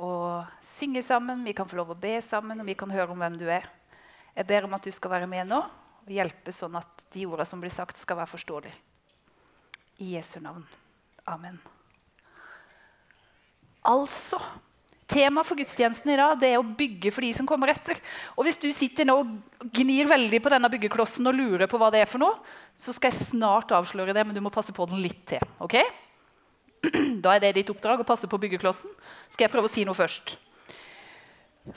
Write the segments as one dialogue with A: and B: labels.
A: å synge sammen, vi kan få lov å be sammen, og vi kan høre om hvem du er. Jeg ber om at du skal være med nå og hjelpe sånn at de ordene som blir sagt, skal være forståelige. I Jesu navn. Amen. Altså Temaet for gudstjenesten i dag det er å bygge for de som kommer etter. Og Hvis du sitter nå og gnir veldig på denne byggeklossen og lurer på hva det er for noe, så skal jeg snart avsløre det, men du må passe på den litt til. ok? Da er det ditt oppdrag å passe på byggeklossen. Skal jeg prøve å si noe først?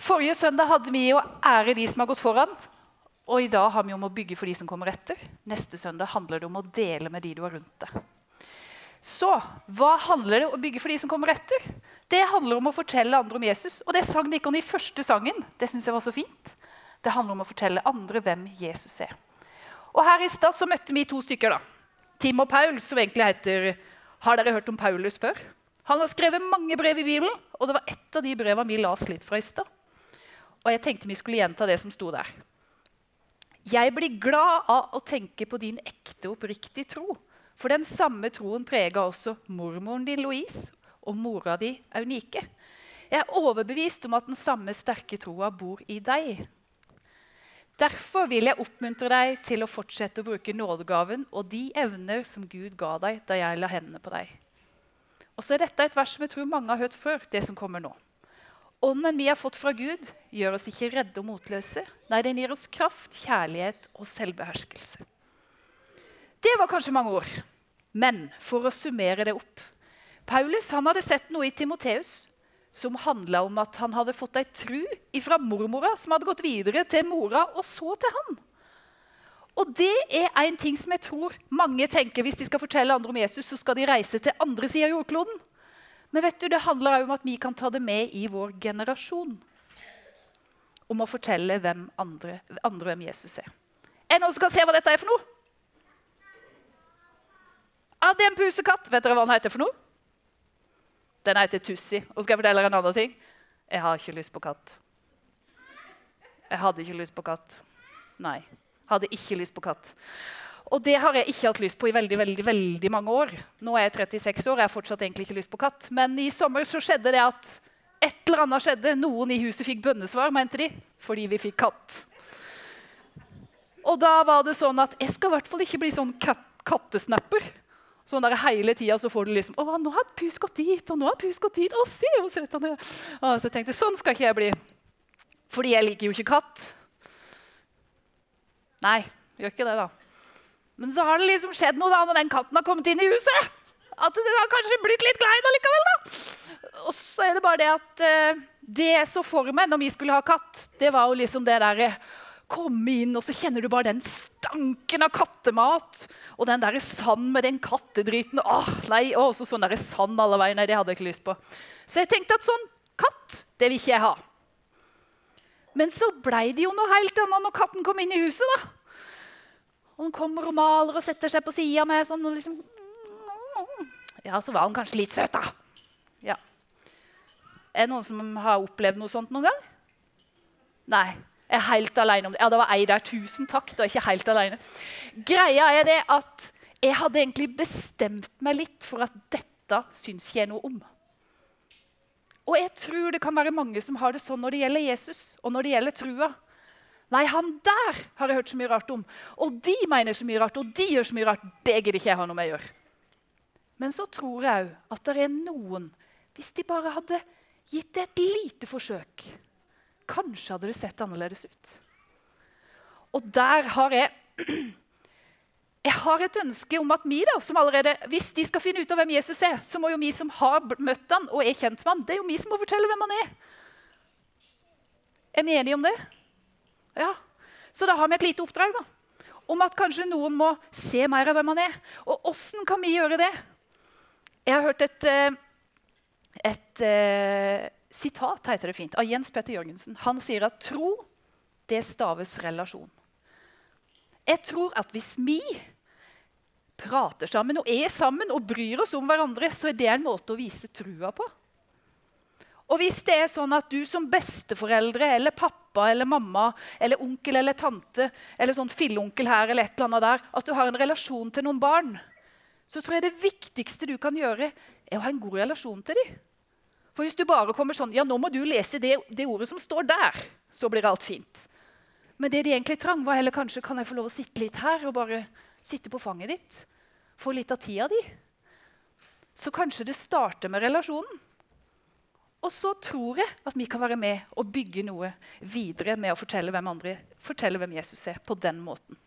A: Forrige søndag hadde vi å ære de som har gått foran. Og i dag har vi om å bygge for de som kommer etter. Neste søndag handler det om å dele med de du har rundt deg. Så hva handler det om å bygge for de som kommer etter? Det handler om å fortelle andre om Jesus. Og det sang Nikon i første sangen. Det synes jeg var så fint. Det handler om å fortelle andre hvem Jesus er. Og her i stad så møtte vi to stykker. da. Tim og Paul, som egentlig heter Har dere hørt om Paulus før? Han har skrevet mange brev i Bibelen, og det var ett av de brevene vi las litt fra i stad. Og jeg tenkte vi skulle gjenta det som sto der. Jeg blir glad av å tenke på din ekte, oppriktige tro. For den samme troen prega også mormoren din Louise og mora di Eunike. Jeg er overbevist om at den samme sterke troa bor i deg. Derfor vil jeg oppmuntre deg til å fortsette å bruke nådegaven og de evner som Gud ga deg da jeg la hendene på deg. Og så er Dette et vers som jeg tror mange har hørt før. det som kommer nå. Ånden vi har fått fra Gud, gjør oss ikke redde og motløse. Nei, den gir oss kraft, kjærlighet og selvbeherskelse. Det var kanskje mange ord. Men for å summere det opp Paulus hadde sett noe i Timoteus som handla om at han hadde fått ei tru fra mormora, som hadde gått videre til mora, og så til han. Og det er en ting som jeg tror mange tenker hvis de skal fortelle andre om Jesus, så skal de reise til andre sida av jordkloden. Men vet du, det handler òg om at vi kan ta det med i vår generasjon. Om å fortelle hvem andre, andre hvem Jesus er. Er det noen som kan se hva dette er for noe? Ja, det er en pusekatt. Vet dere hva han heter for noe? Den heter Tussi. Og skal jeg fortelle dere en annen ting? Jeg har ikke lyst på katt. Jeg hadde ikke lyst på katt. Nei. Hadde ikke lyst på katt. Og det har jeg ikke hatt lyst på i veldig veldig, veldig mange år. Nå er jeg 36 år og jeg har fortsatt egentlig ikke lyst på katt. Men i sommer så skjedde det at et eller annet skjedde. Noen i huset fikk bønnesvar, mente de, fordi vi fikk katt. Og da var det sånn at jeg skal i hvert fall ikke bli sånn kat kattesnapper. Sånn der Hele tida så får du liksom å, 'Nå har Pus gått dit, og nå har Pus gått dit.' Å, se, og så, og så tenkte jeg sånn skal ikke jeg bli. Fordi jeg liker jo ikke katt. Nei, gjør ikke det, da. Men så har det liksom skjedd noe da når den katten har kommet inn i huset. At du har kanskje blitt litt glad i den likevel, da. Og så er det bare det at uh, det jeg så for meg når vi skulle ha katt, det var jo liksom det derre komme inn, og så kjenner du bare den stanken av kattemat. Og den der sand med den kattedriten. Åh, nei, åh, så sånn der sand alle veier. Nei, det hadde jeg ikke lyst på. Så jeg tenkte at sånn katt, det vil ikke jeg ha. Men så blei det jo noe helt annet når katten kom inn i huset. da. Og den kommer og maler og setter seg på sida med sånn og liksom Ja, så var han kanskje litt søt, da. Ja. Er det noen som har opplevd noe sånt noen gang? Nei er helt alene om det. Ja, det var ei der. Tusen takk. Du er ikke helt alene. Greia er det at jeg hadde egentlig bestemt meg litt for at dette syns ikke jeg noe om. Og jeg tror det kan være mange som har det sånn når det gjelder Jesus og når det gjelder trua. Nei, han der har jeg hørt så mye rart om. Og de mener så mye rart, og de gjør så mye rart. Det gidder ikke jeg ha noe med å gjøre. Men så tror jeg òg at det er noen, hvis de bare hadde gitt det et lite forsøk Kanskje hadde det sett annerledes ut. Og der har jeg jeg har et ønske om at vi da, som allerede, Hvis de skal finne ut av hvem Jesus er, så må jo vi som har møtt han og er kjent med han, det er jo vi som må fortelle hvem han er. Er vi enige om det? Ja. Så da har vi et lite oppdrag da, om at kanskje noen må se mer av hvem han er. Og åssen kan vi gjøre det? Jeg har hørt et, eh, et, et eh, sitat heter det fint, av Jens Petter Jørgensen. Han sier at tro, det staves relasjon. Jeg tror at hvis vi prater sammen og er sammen og bryr oss om hverandre, så er det en måte å vise trua på. Og hvis det er sånn at du som besteforeldre eller pappa eller mamma eller onkel eller tante eller sånn filleonkel her eller et eller annet der, at du har en relasjon til noen barn, så tror jeg det viktigste du kan gjøre, er å ha en god relasjon til dem. For hvis du bare kommer sånn Ja, nå må du lese det, det ordet som står der. Så blir alt fint. Men det de egentlig trang, var heller kanskje kan jeg få lov å sitte litt her og bare sitte på fanget ditt. Få litt av tida di. Så kanskje det starter med relasjonen. Og så tror jeg at vi kan være med og bygge noe videre med å fortelle hvem andre, fortelle hvem Jesus er, på den måten.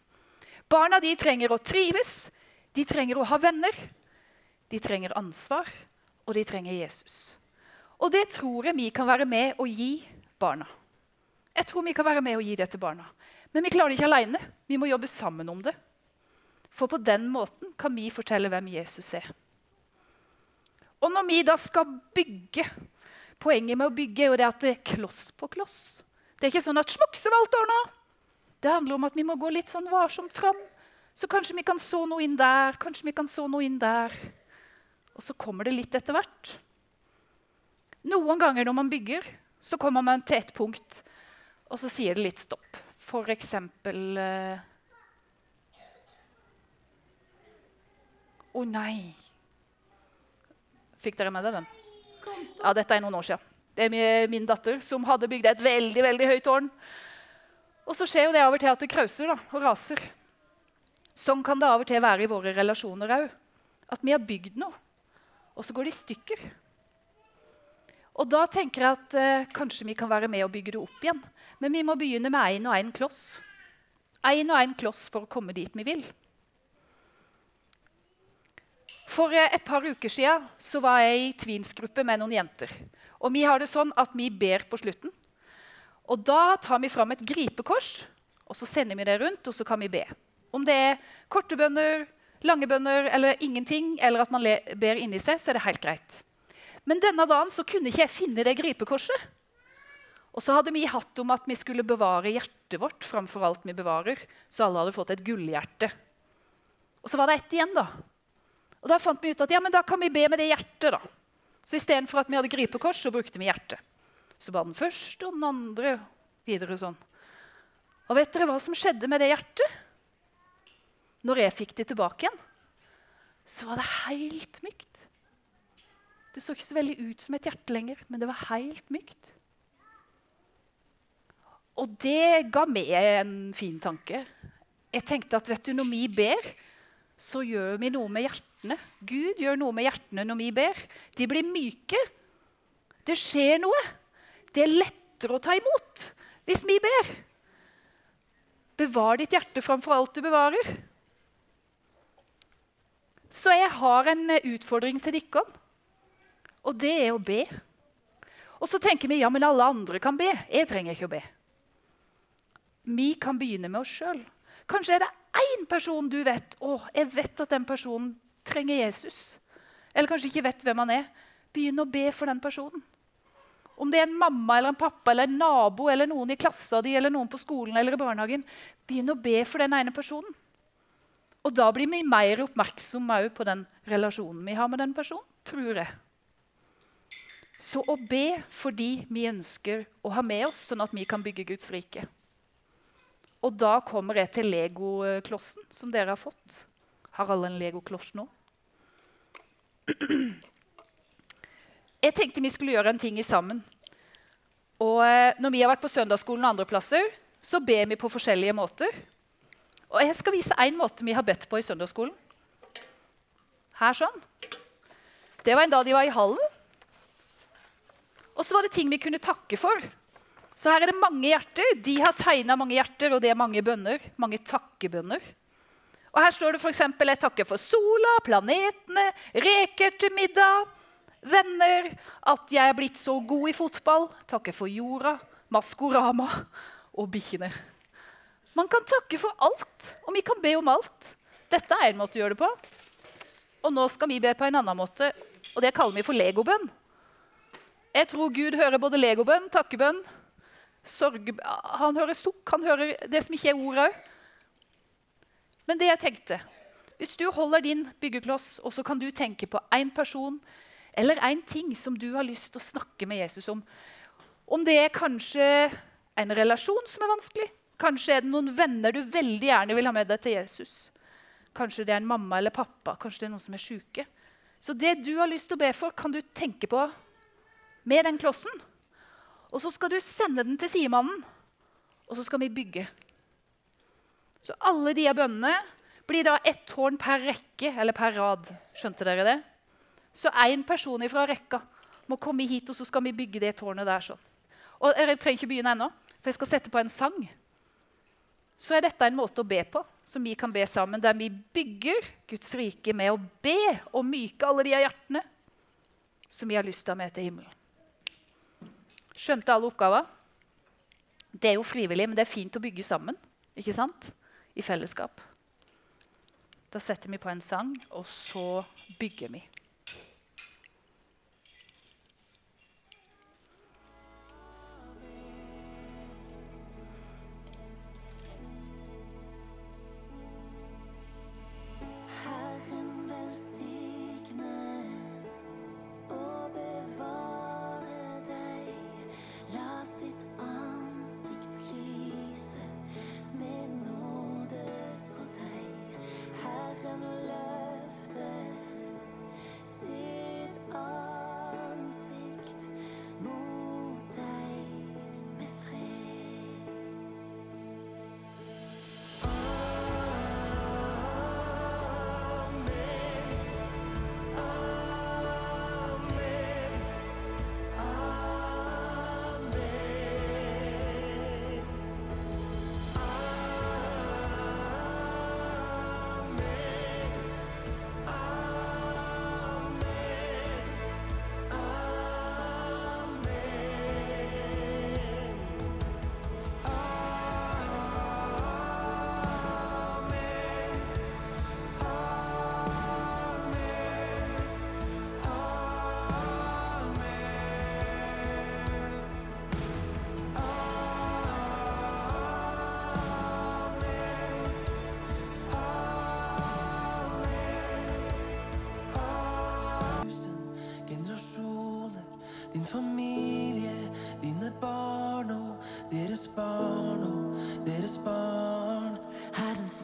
A: Barna de trenger å trives, de trenger å ha venner, de trenger ansvar, og de trenger Jesus. Og det tror jeg vi kan være med og gi barna. Jeg tror vi kan være med og gi det til barna. Men vi klarer det ikke alene. Vi må jobbe sammen om det. For på den måten kan vi fortelle hvem Jesus er. Og når vi da skal bygge Poenget med å bygge er jo det at det er kloss på kloss. Det er ikke sånn at smukk, så var ordna. Det handler om at vi må gå litt sånn varsomt fram. Så kanskje vi kan så noe inn der, kanskje vi kan så noe inn der. Og så kommer det litt etter hvert. Noen ganger når man bygger, så kommer man til et punkt, og så sier det litt stopp. For eksempel eh, Å oh, nei! Fikk dere med dere den? Ja, dette er noen år siden. Det er min datter som hadde bygd et veldig veldig høyt tårn. Og så skjer jo det av og til at det krauser da, og raser. Sånn kan det av og til være i våre relasjoner òg. At vi har bygd noe, og så går det i stykker. Og da tenker jeg at eh, kanskje vi kan være med og bygge det opp igjen. Men vi må begynne med én og én kloss. Én og én kloss for å komme dit vi vil. For eh, et par uker siden så var jeg i tvinsgruppe med noen jenter. Og vi har det sånn at vi ber på slutten. Og da tar vi fram et gripekors, og så sender vi det rundt, og så kan vi be. Om det er korte bønner, lange bønner eller ingenting, eller at man ber inni seg, så er det helt greit. Men denne dagen så kunne ikke jeg finne det gripekorset. Og så hadde vi hatt om at vi skulle bevare hjertet vårt framfor alt vi bevarer. Så alle hadde fått et gullhjerte. Og så var det ett igjen, da. Og Da fant vi ut at ja, men da kan vi be med det hjertet. da. Så istedenfor at vi hadde gripekors, så brukte vi hjertet. Så ba den første og den andre videre sånn. Og vet dere hva som skjedde med det hjertet? Når jeg fikk det tilbake igjen, så var det helt mykt. Det så ikke så veldig ut som et hjerte lenger, men det var helt mykt. Og det ga meg en fin tanke. Jeg tenkte at vet du, når vi ber, så gjør vi noe med hjertene. Gud gjør noe med hjertene når vi ber. De blir myke. Det skjer noe. Det er lettere å ta imot hvis vi ber. Bevar ditt hjerte framfor alt du bevarer. Så jeg har en utfordring til dere, og det er å be. Og så tenker vi ja, men alle andre kan be. Jeg trenger ikke å be. Vi kan begynne med oss sjøl. Kanskje er det én person du vet å, jeg vet at den personen trenger Jesus. Eller kanskje ikke vet hvem han er. Begynn å be for den personen. Om det er en mamma eller en pappa eller en nabo eller noen i klassa di, eller noen på skolen eller i barnehagen, begynn å be for den ene personen. Og da blir vi mer oppmerksomme på den relasjonen vi har med den personen, tror jeg. Så å be fordi vi ønsker å ha med oss, sånn at vi kan bygge Guds rike. Og da kommer jeg til legoklossen som dere har fått. Har alle en legokloss nå? Jeg tenkte vi skulle gjøre en ting i sammen. Og eh, når vi har vært på søndagsskolen og andre plasser, så ber vi på forskjellige måter. Og jeg skal vise én måte vi har bedt på i søndagsskolen. Her sånn. Det var en dag de var i hallen. Og så var det ting vi kunne takke for. Så her er det mange hjerter. De har tegna mange hjerter, og det er mange bønner. Mange takkebønner. Og her står det f.eks.: Jeg takker for sola, planetene, reker til middag, venner, at jeg er blitt så god i fotball, takker for jorda, Maskorama og bikkjene. Man kan takke for alt, og vi kan be om alt. Dette er en måte å gjøre det på. Og nå skal vi be på en annen måte, og det kaller vi for legobønn. Jeg tror Gud hører både legobønn, takkebønn Sorg, han hører sukk, han hører det som ikke er ord òg. Men det jeg tenkte Hvis du holder din byggekloss, og så kan du tenke på én person eller én ting som du har lyst til å snakke med Jesus om Om det er kanskje en relasjon som er vanskelig, kanskje er det noen venner du veldig gjerne vil ha med deg til Jesus. Kanskje det er en mamma eller pappa, kanskje det er noen som er syke. Så det du har lyst til å be for, kan du tenke på med den klossen. Og så skal du sende den til sidemannen, og så skal vi bygge. Så alle de bønnene blir da ett tårn per rekke eller per rad. Skjønte dere det? Så én person fra rekka må komme hit, og så skal vi bygge det tårnet der. sånn. Og Jeg trenger ikke begynne ennå, for jeg skal sette på en sang. Så er dette en måte å be på, som vi kan be sammen, der vi bygger Guds rike med å be og myke alle de hjertene som vi har lyst til å ha med til himmelen. Skjønte alle oppgaver? Det er jo frivillig, men det er fint å bygge sammen. ikke sant? I fellesskap. Da setter vi på en sang, og så bygger vi.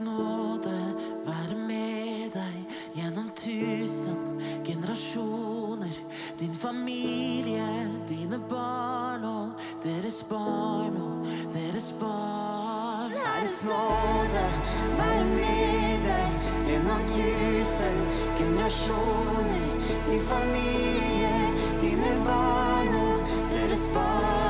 B: Nåde være med deg gjennom tusen generasjoner. Din familie, dine barn og deres barn og deres barn.
C: Herres nåde være med deg gjennom tusen generasjoner. Din familie, dine barn og deres barn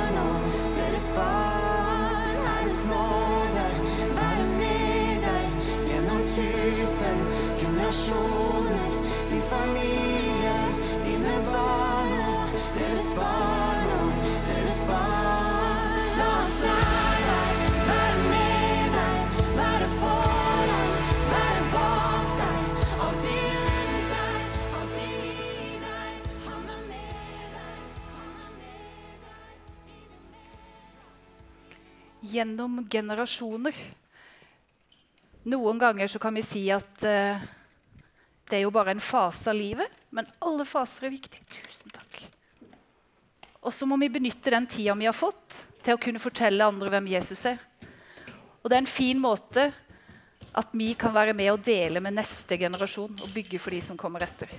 C: generasjoner. Din familie, dine barn deres barn deres barn. La oss lære deg, være med deg, være foran, være bak deg. Alltid rundt deg, alltid i deg. Han er med deg, han er med deg.
A: Gjennom generasjoner. Noen ganger så kan vi si at eh, det er jo bare en fase av livet, men alle faser er viktige. Tusen takk. Og så må vi benytte den tida vi har fått, til å kunne fortelle andre hvem Jesus er. Og det er en fin måte at vi kan være med og dele med neste generasjon og bygge for de som kommer etter.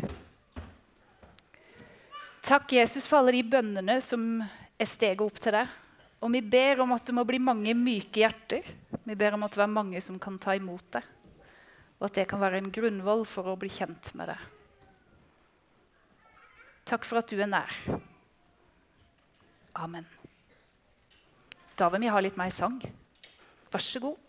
A: Takk, Jesus, for alle de bønnene som er steget opp til deg. Og vi ber om at det må bli mange myke hjerter. Vi ber om at det er mange som kan ta imot det. Og at det kan være en grunnvoll for å bli kjent med det. Takk for at du er nær. Amen. Da vil vi ha litt mer sang. Vær så god.